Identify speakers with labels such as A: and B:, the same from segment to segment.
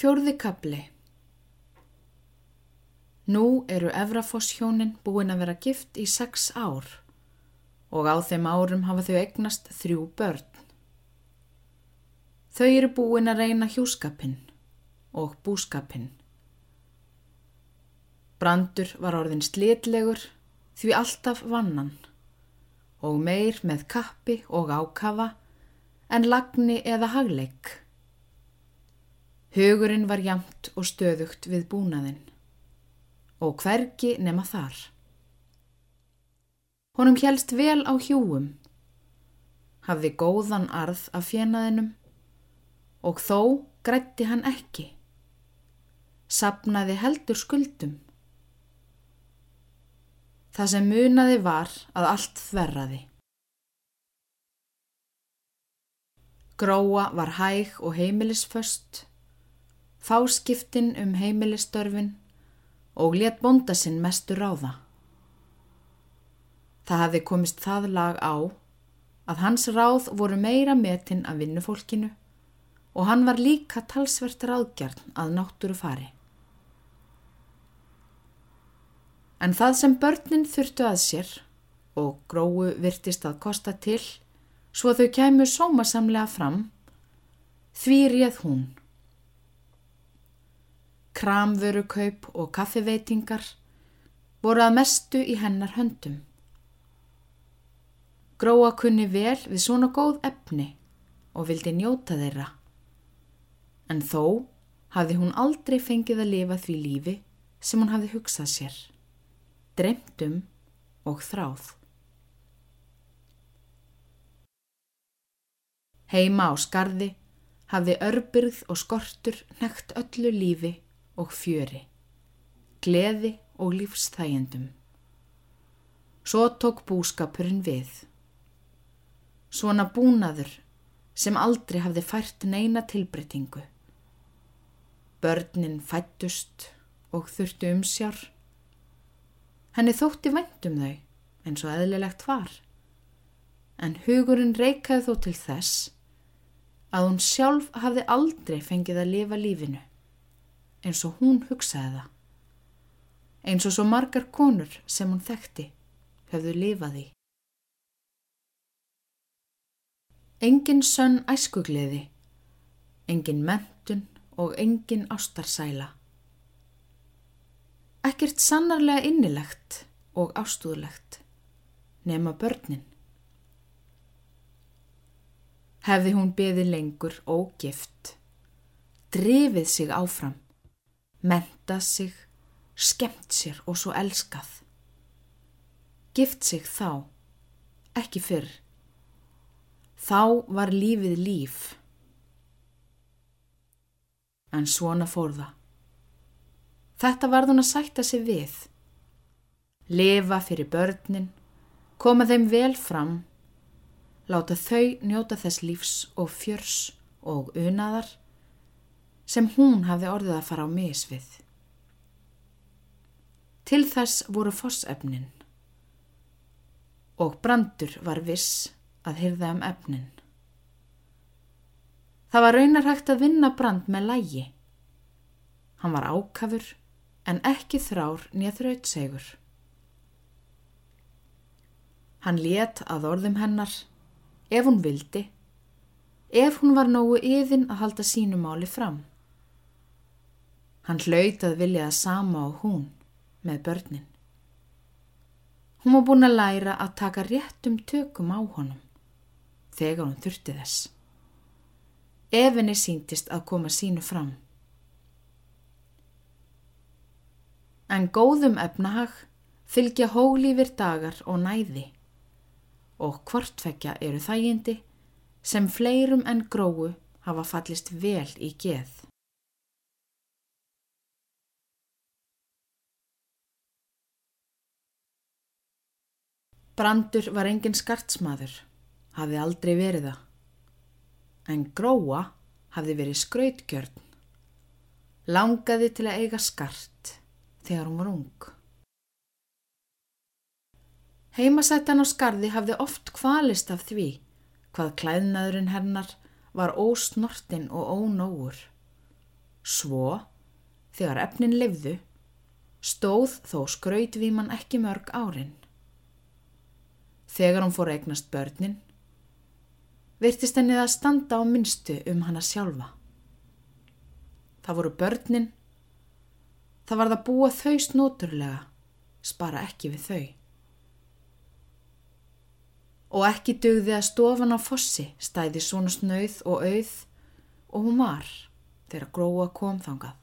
A: Fjórði kapli Nú eru Efrafoss hjónin búin að vera gift í sex ár og á þeim árum hafa þau eignast þrjú börn. Þau eru búin að reyna hjúskapinn og búskapinn. Brandur var orðin slitlegur því alltaf vannan og meir með kappi og ákafa en lagni eða hagleik. Hugurinn var jamt og stöðugt við búnaðinn og hvergi nema þar. Honum helst vel á hjúum, hafði góðan arð af fjenaðinum og þó grætti hann ekki, sapnaði heldur skuldum. Það sem munaði var að allt þverraði. Gróa var hæg og heimilisföst fáskiptin um heimilistörfin og let bonda sinn mestur á það. Hafði komist það lag á að hans ráð voru meira metinn af vinnufólkinu og hann var líka talsvert ráðgjarn að náttúru fari. En það sem börnin þurftu að sér og gróu virtist að kosta til svo þau kæmu sómasamlega fram, því réð hún kramvörukaup og kaffiveitingar voru að mestu í hennar höndum. Gróa kunni vel við svona góð efni og vildi njóta þeirra. En þó hafði hún aldrei fengið að lifa því lífi sem hún hafði hugsað sér, dremtum og þráð. Heima á skarði hafði örbyrð og skortur nekt öllu lífi og fjöri, gleði og lífstægjendum. Svo tók búskapurinn við. Svona búnaður sem aldrei hafði fært neina tilbreytingu. Börnin fættust og þurftu um sjár. Henni þótti væntum þau eins og eðlilegt var. En hugurinn reikaði þó til þess að hún sjálf hafði aldrei fengið að lifa lífinu eins og hún hugsaði það. Eins og svo margar konur sem hún þekkti höfðu lifaði. Engin sönn æskugliði, engin mentun og engin ástarsæla. Ekkert sannarlega innilegt og ástúðlegt nema börnin. Hefði hún beði lengur ógift, drifið sig áfram mentað sig, skemmt sér og svo elskað. Gift sig þá, ekki fyrr. Þá var lífið líf. En svona fór það. Þetta varð hún að sætta sig við. Lifa fyrir börnin, koma þeim vel fram, láta þau njóta þess lífs og fjörs og unaðar sem hún hafði orðið að fara á misvið. Til þess voru fossefnin og brandur var viss að hyrða um efnin. Það var raunarhægt að vinna brand með lægi. Hann var ákafur en ekki þrár nýja þrautsegur. Hann let að orðum hennar ef hún vildi, ef hún var nógu yðin að halda sínu máli fram. Hann hlaut að vilja að sama á hún með börnin. Hún var búin að læra að taka réttum tökum á honum þegar hún þurfti þess. Efinni síntist að koma sínu fram. En góðum efnahag fylgja hólífir dagar og næði og hvortfekja eru þægindi sem fleirum en gróu hafa fallist vel í geð. Brandur var engin skartsmaður, hafði aldrei verið það. En gróa hafði verið skrautgjörn. Langaði til að eiga skart þegar hún var ung. Heimasættan á skarði hafði oft kvalist af því hvað klæðnaðurinn hennar var ósnortin og ónóur. Svo, þegar efnin lifðu, stóð þó skrautvíman ekki mörg árin. Þegar hún fór að eignast börnin, virtist henni það standa á minnstu um hana sjálfa. Það voru börnin, það var það búa þau snóturlega, spara ekki við þau. Og ekki dögði að stofan á fossi stæði svona snauð og auð og hún var þegar gróa kom þangað.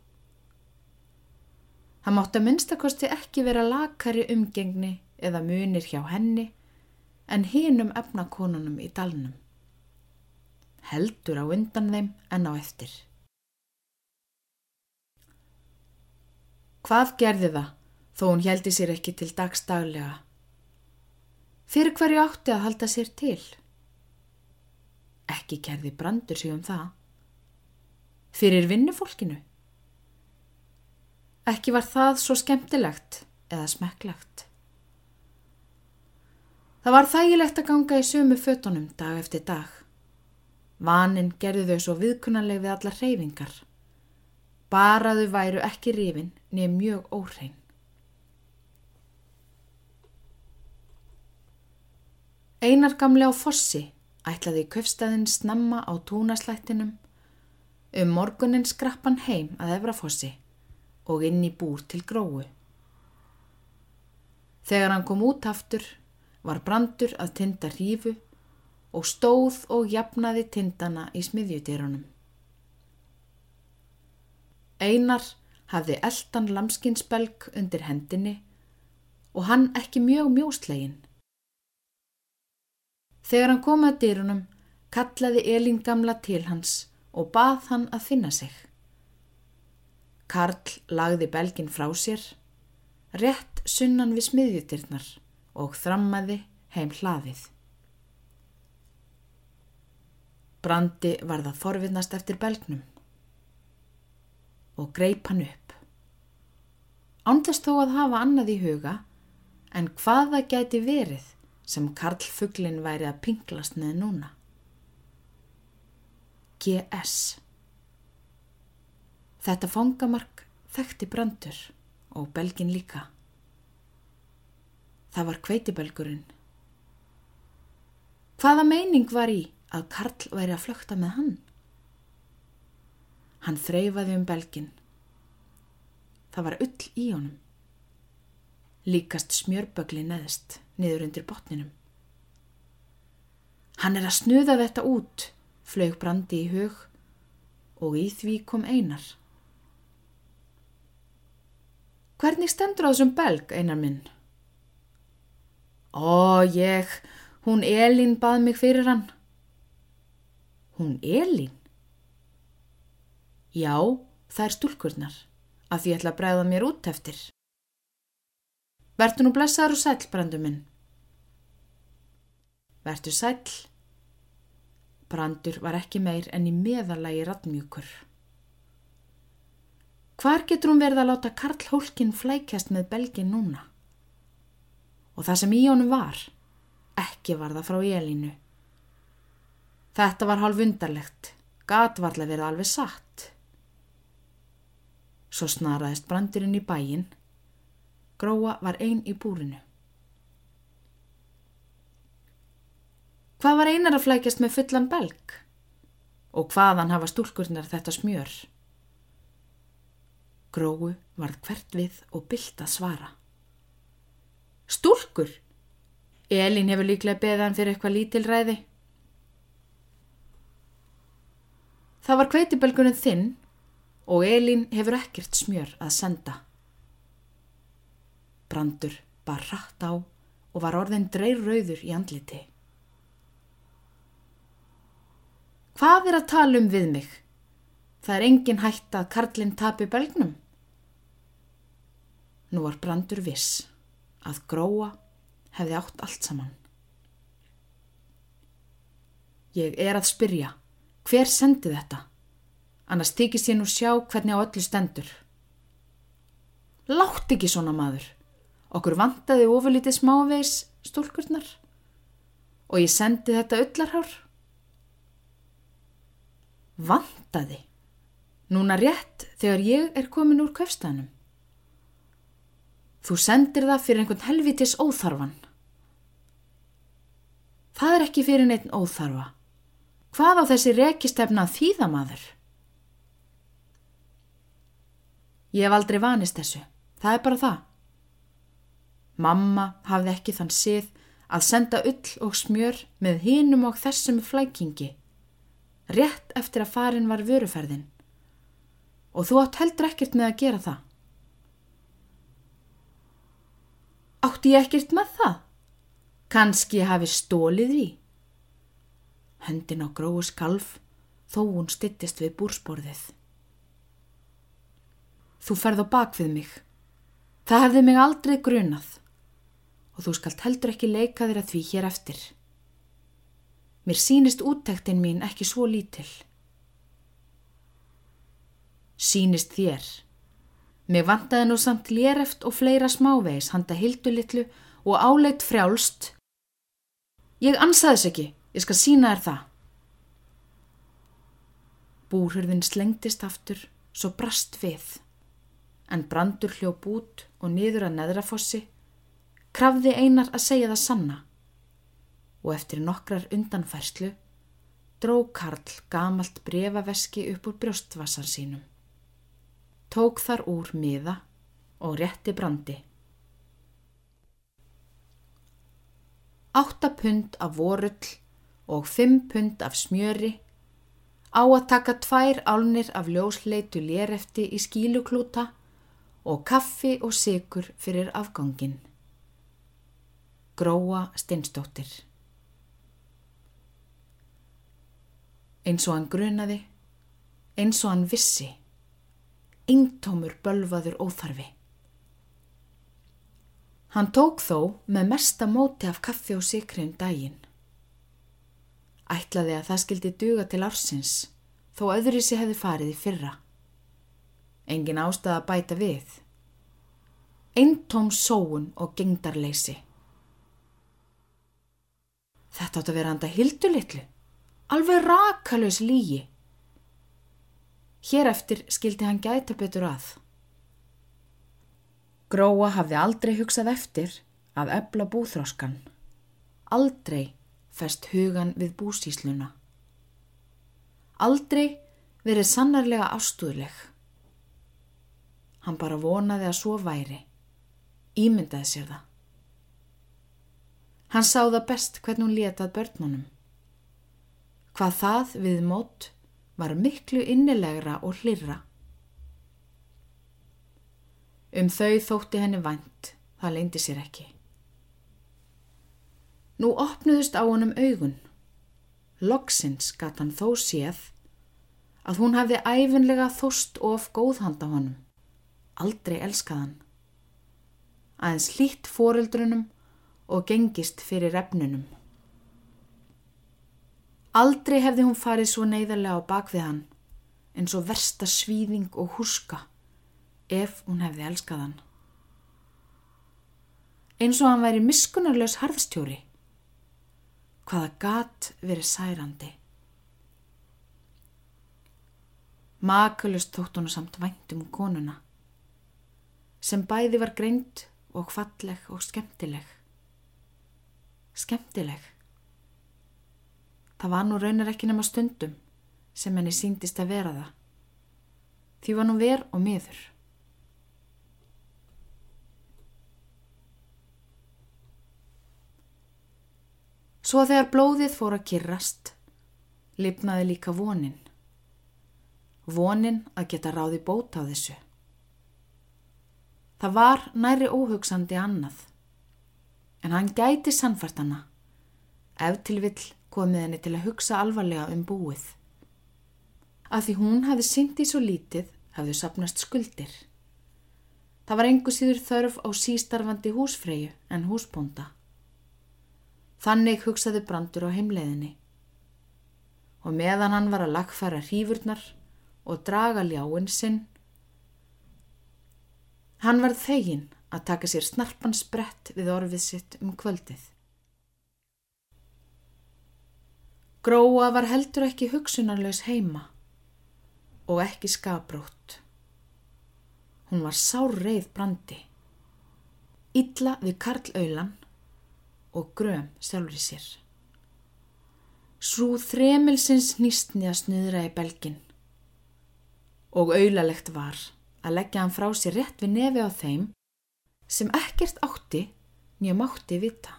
A: Það mátti að minnstakosti ekki vera lakari umgengni eða munir hjá henni en hinum efnakonunum í dalnum. Heldur á undan þeim en á eftir. Hvað gerði það þó hún heldi sér ekki til dagstaglega? Fyrir hverju átti að halda sér til? Ekki gerði brandur sig um það. Fyrir vinnufólkinu? Ekki var það svo skemmtilegt eða smekklegt. Það var þægilegt að ganga í sömu fötunum dag eftir dag. Vanin gerði þau svo viðkunnanleg við alla reyfingar. Bara þau væru ekki rifin nefn mjög óhrein. Einar gamli á fossi ætlaði köfstæðin snemma á túnaslættinum um morgunin skrappan heim að Efrafossi og inn í búr til gróu. Þegar hann kom út aftur var brandur að tinda hrífu og stóð og jafnaði tindana í smiðjutýrunum. Einar hafði eldan lamskinsbelg undir hendinni og hann ekki mjög mjóslegin. Þegar hann kom að dýrunum kallaði Elín gamla til hans og bað hann að finna sig. Karl lagði belgin frá sér, rétt sunnan við smiðjutirnar og þrammaði heim hlaðið. Brandi var það forvinnast eftir belgnum og greip hann upp. Ándast þó að hafa annað í huga en hvaða gæti verið sem Karl Fugglin væri að pinglast með núna. GS Þetta fongamark þekkti brandur og belgin líka. Það var kveitibelgurinn. Hvaða meining var í að Karl væri að flökta með hann? Hann þreyfaði um belgin. Það var ull í honum. Líkast smjörbögli neðist niður undir botninum. Hann er að snuða þetta út, flög brandi í hug og í því kom einar. Hvernig stendur á þessum belg, einar minn? Ó, ég, hún Elín bað mig fyrir hann. Hún Elín? Já, það er stúlkurnar, að því ég ætla að bregða mér út eftir. Vertu nú blessaður og sæl, brandur minn. Vertu sæl. Brandur var ekki meir enn í meðalagi rattmjúkur. Hvar getur hún verið að láta Karl Hólkin flækjast með belgin núna? Og það sem í honum var, ekki var það frá Elínu. Þetta var hálf undarlegt, gatvarlega verið alveg satt. Svo snaraðist brandurinn í bæin. Gróa var einn í búrinu. Hvað var einar að flækjast með fullan belg? Og hvaðan hafa stúlkurnar þetta smjör? Gróu varð hvert við og bylta svara. Stúlkur? Elin hefur líklega beðan fyrir eitthvað lítilræði. Það var kveitibelgunum þinn og Elín hefur ekkert smjör að senda. Brandur bar rætt á og var orðin dreirrauður í andliti. Hvað er að tala um við mig? Það er engin hætt að Karlinn tapi belgnum. Nú var Brandur viss að gróa hefði átt allt saman. Ég er að spyrja, hver sendi þetta? annars þykist ég nú sjá hvernig á öllu stendur. Látt ekki svona maður. Okkur vantaði ofurlítið smáveis stúlkurnar og ég sendi þetta öllarhár. Vantaði? Núna rétt þegar ég er komin úr kvefstanum. Þú sendir það fyrir einhvern helvitis óþarfan. Það er ekki fyrir neitt óþarfa. Hvað á þessi rekistefna þýðamaður? Ég hef aldrei vanist þessu. Það er bara það. Mamma hafði ekki þann sið að senda ull og smjör með hinum og þessum flækingi, rétt eftir að farin var vöruferðin. Og þú átt heldur ekkert með að gera það. Átti ég ekkert með það? Kanski hafi stólið því. Höndin á grói skalf þó hún stittist við búrsborðið. Þú ferð á bak við mig. Það hefði mig aldrei grunað og þú skalt heldur ekki leika þér að því hér eftir. Mér sínist úttektin mín ekki svo lítil. Sínist þér. Mér vantaði nú samt léreft og fleira smávegis handa hildulitlu og áleitt frjálst. Ég ansaðis ekki, ég skal sína þér það. Búrhurðin slengtist aftur, svo brast við, en brandur hljóp út og niður að neðrafossi krafði einar að segja það sanna og eftir nokkrar undanfærslu dró Karl gamalt brefaveski upp úr brjóstvassan sínum. Tók þar úr miða og rétti brandi. Átta pund af vorull og fimm pund af smjöri á að taka tvær álnir af ljósleitu lérefti í skíluklúta og kaffi og sigur fyrir afgangin. Gróa Steinstóttir Eins og hann grunaði, eins og hann vissi, ingtómur bölvaður óþarfi. Hann tók þó með mesta móti af kaffi og sikri um daginn. Ætlaði að það skildi duga til ársins, þó öðru sér hefði farið í fyrra. Engin ástæða að bæta við. Eintóm sóun og gengdarleysi. Þetta átt að vera handa hildulitlu. Alveg rakalös lígi. Hér eftir skildi hann gæta betur að. Gróa hafði aldrei hugsað eftir að ebla búþróskan. Aldrei fest hugan við búsísluna. Aldrei verið sannarlega ástúðleg. Hann bara vonaði að svo væri. Ímyndaði sér það. Hann sá það best hvernig hún letað börnunum. Hvað það við mót var miklu innilegra og hlirra. Um þau þótti henni vænt, það leindi sér ekki. Nú opnuðust á honum augun. Loksins gatt hann þó séð að hún hafði æfinlega þóst of góðhanda honum. Aldrei elskaðan. Aðeins hlýtt foreldrunum og gengist fyrir efnunum. Aldrei hefði hún farið svo neyðarlega á bakvið hann, en svo versta svíðing og húska, ef hún hefði elskað hann. Eins og hann væri miskunarlegs harðstjóri. Hvaða gat verið særandi. Makulust þótt hún samt væntum konuna, sem bæði var greint og falleg og skemmtileg skemmtileg. Það var nú raunar ekki nema stundum sem henni síndist að vera það. Því var nú ver og miður. Svo þegar blóðið fór að kyrrast, lifnaði líka vonin. Vonin að geta ráði bóta á þessu. Það var næri óhugsandi annað en hann gæti sannfært hana. Ef til vill komið henni til að hugsa alvarlega um búið. Að því hún hafi syndi svo lítið hafðu sapnast skuldir. Það var engu síður þörf á sístarfandi húsfreyju en húsbónda. Þannig hugsaði brandur á heimleiðinni. Og meðan hann var að lagfæra hrífurnar og draga ljáinn sinn, hann var þegin að taka sér snarpan sprett við orfið sitt um kvöldið. Gróa var heldur ekki hugsunarlegs heima. og ekki skaprótt. Hún var sárreið brandi, illa við karlaulan og gröm sjálfur í sér. Svo þremilsins nýstni að snuðra í belgin og aulalegt var að leggja hann frá sér rétt við nefi á þeim sem ekkert átti nýjum átti vita.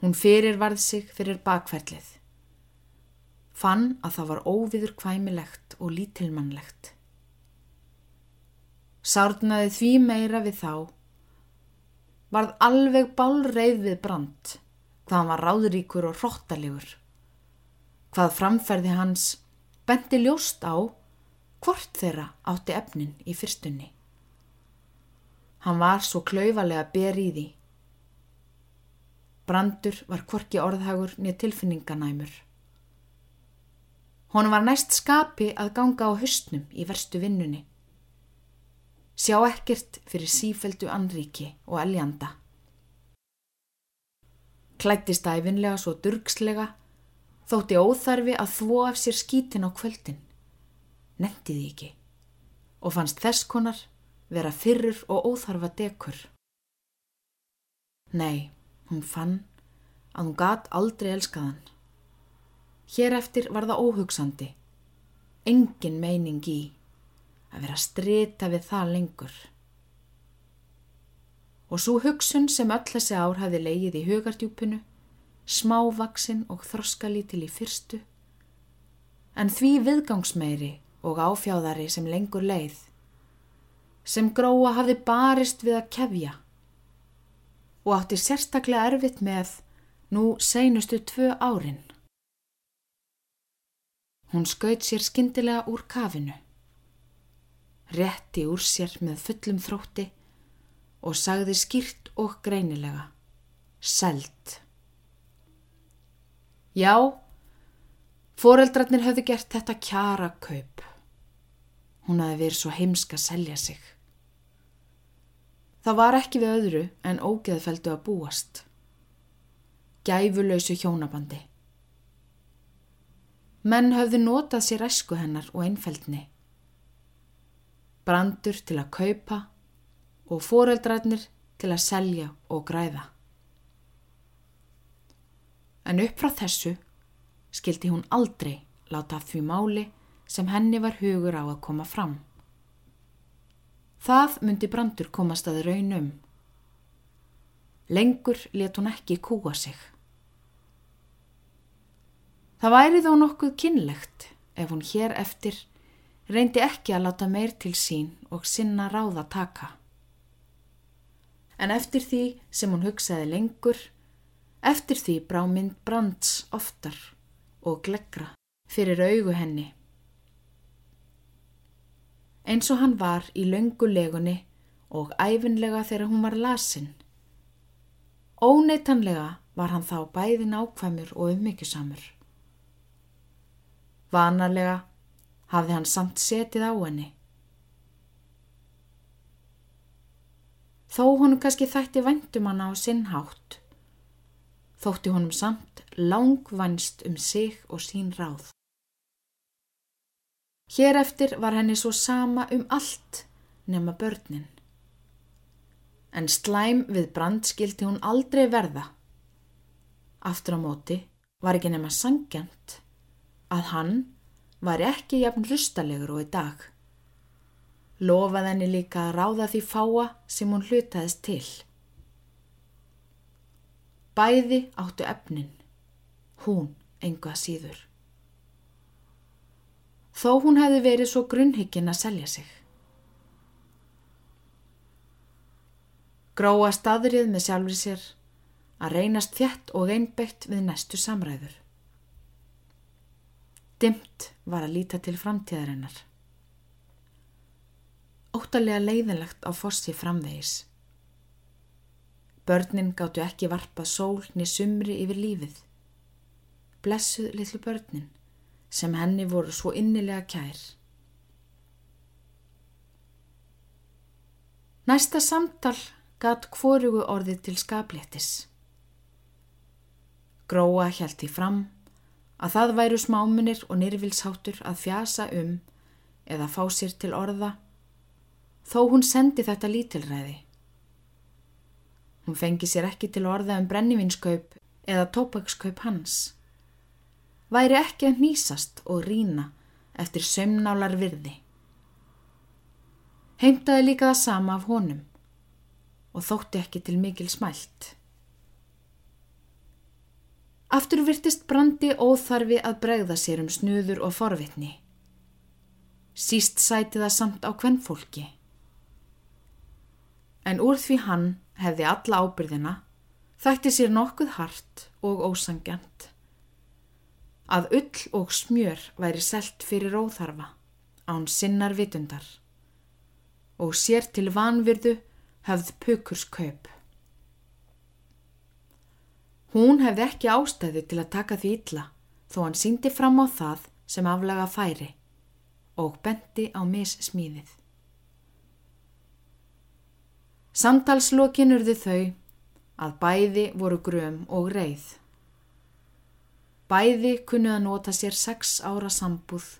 A: Hún fyrir varð sig fyrir bakverlið. Fann að það var óviður kvæmilegt og lítilmannlegt. Sárnaði því meira við þá, varð alveg bálreið við brand, hvað hann var ráðuríkur og hróttalegur, hvað framferði hans bendi ljóst á hvort þeirra átti efnin í fyrstunni. Hann var svo klauvalega ber í. Brandur var kvorki orðhagur niður tilfinninganæmur. Hún var næst skapi að ganga á höstnum í verstu vinnunni. Sjá ekkert fyrir sífeldu anríki og eljanda. Klættist æfinlega svo durgslega þótti óþarfi að þvó af sér skítin á kvöldin. Nendiði ekki og fannst þess konar vera fyrrur og óþarfa dekur. Nei, hún fann að hún gat aldrei elskaðan. Hér eftir var það óhugsandi, engin meining í að vera strita við það lengur. Og svo hugsun sem öll þessi ár hafi leið í hugardjúpinu smávaksinn og þroskalítil í fyrstu, en því viðgangsmeiri og áfjáðari sem lengur leið, sem gróa hafði barist við að kefja og átti sérstaklega erfitt með nú seinustu tvö árin. Hún skaut sér skindilega úr kafinu, rétti úr sér með fullum þrótti og sagði skýrt og greinilega, selt. Já, foreldrarnir höfðu gert þetta kjara kaup. Hún hafi verið svo heimsk að selja sig. Það var ekki við öðru en ógeðfeldu að búast. Gæfulöysu hjónabandi. Menn höfðu notað sér esku hennar og einfeldni. Brandur til að kaupa og foreldrarnir til að selja og græða en upp frá þessu skildi hún aldrei láta því máli sem henni var hugur á að koma fram. Það myndi brandur komast að raunum. Lengur let hún ekki kúa sig. Það væri þó nokkuð kynlegt ef hún hér eftir reyndi ekki að láta meir til sín og sinna ráða taka. En eftir því sem hún hugsaði lengur Eftir því brá mynd brands oftar og gleggra fyrir augu henni. Eins og hann var í löngulegunni og æfinlega þegar hún var lasin. Óneitanlega var hann þá bæði nákvæmur og ummyggjusamur. Vanalega hafði hann samt setið á henni. Þó honum kannski þætti vendum hann á sinnhátt þótti honum samt langvænst um sig og sín ráð. Hér eftir var henni svo sama um allt nema börnin. En slæm við brand skildi hún aldrei verða. Aftur á móti var ekki nema sangjant að hann var ekki jafn rustalegur og í dag. Lofað henni líka að ráða því fáa sem hún hlutaðist til. Bæði áttu efnin, hún enga síður. Þó hún hefði verið svo grunnhyggin að selja sig. Gróa staðrið með sjálfur sér að reynast þjætt og einbætt við næstu samræður. Dimt var að líta til framtíðarinnar. Óttalega leiðinlegt á fossi framvegis. Börnin gáttu ekki varpað sólni sumri yfir lífið. Blessuð litlu börnin sem henni voru svo innilega kær. Næsta samtal gatt hvorugu orðið til skapléttis. Gróa hjælti fram að það væru smámunir og nýrvilsháttur að fjasa um eða fá sér til orða, þó hún sendi þetta lítilræði. Hún fengi sér ekki til orða um brennivinskaup eða tópakskaup hans. Væri ekki að nýsast og rína eftir sömnálar virði. Heimtaði líka það sama af honum og þótti ekki til mikil smælt. Aftur virtist brandi óþarfi að bregða sér um snuður og forvitni. Síst sæti það samt á hvern fólki. En úr því hann hefði alla ábyrðina, þætti sér nokkuð hart og ósangjant. Að ull og smjör væri selt fyrir óþarfa, án sinnar vitundar og sér til vanvirðu höfð pukurskaup. Hún hefði ekki ástæðu til að taka því illa þó hann síndi fram á það sem aflaga færi og bendi á missmíðið. Samtalslokin urðu þau að bæði voru gröm og reið. Bæði kunnu að nota sér sex ára sambúð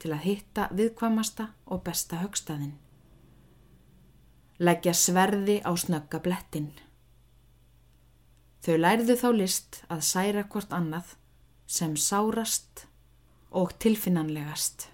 A: til að hitta viðkvamasta og besta högstaðinn. Leggja sverði á snögga blettin. Þau lærðu þá list að særa hvort annað sem sárast og tilfinnanlegast.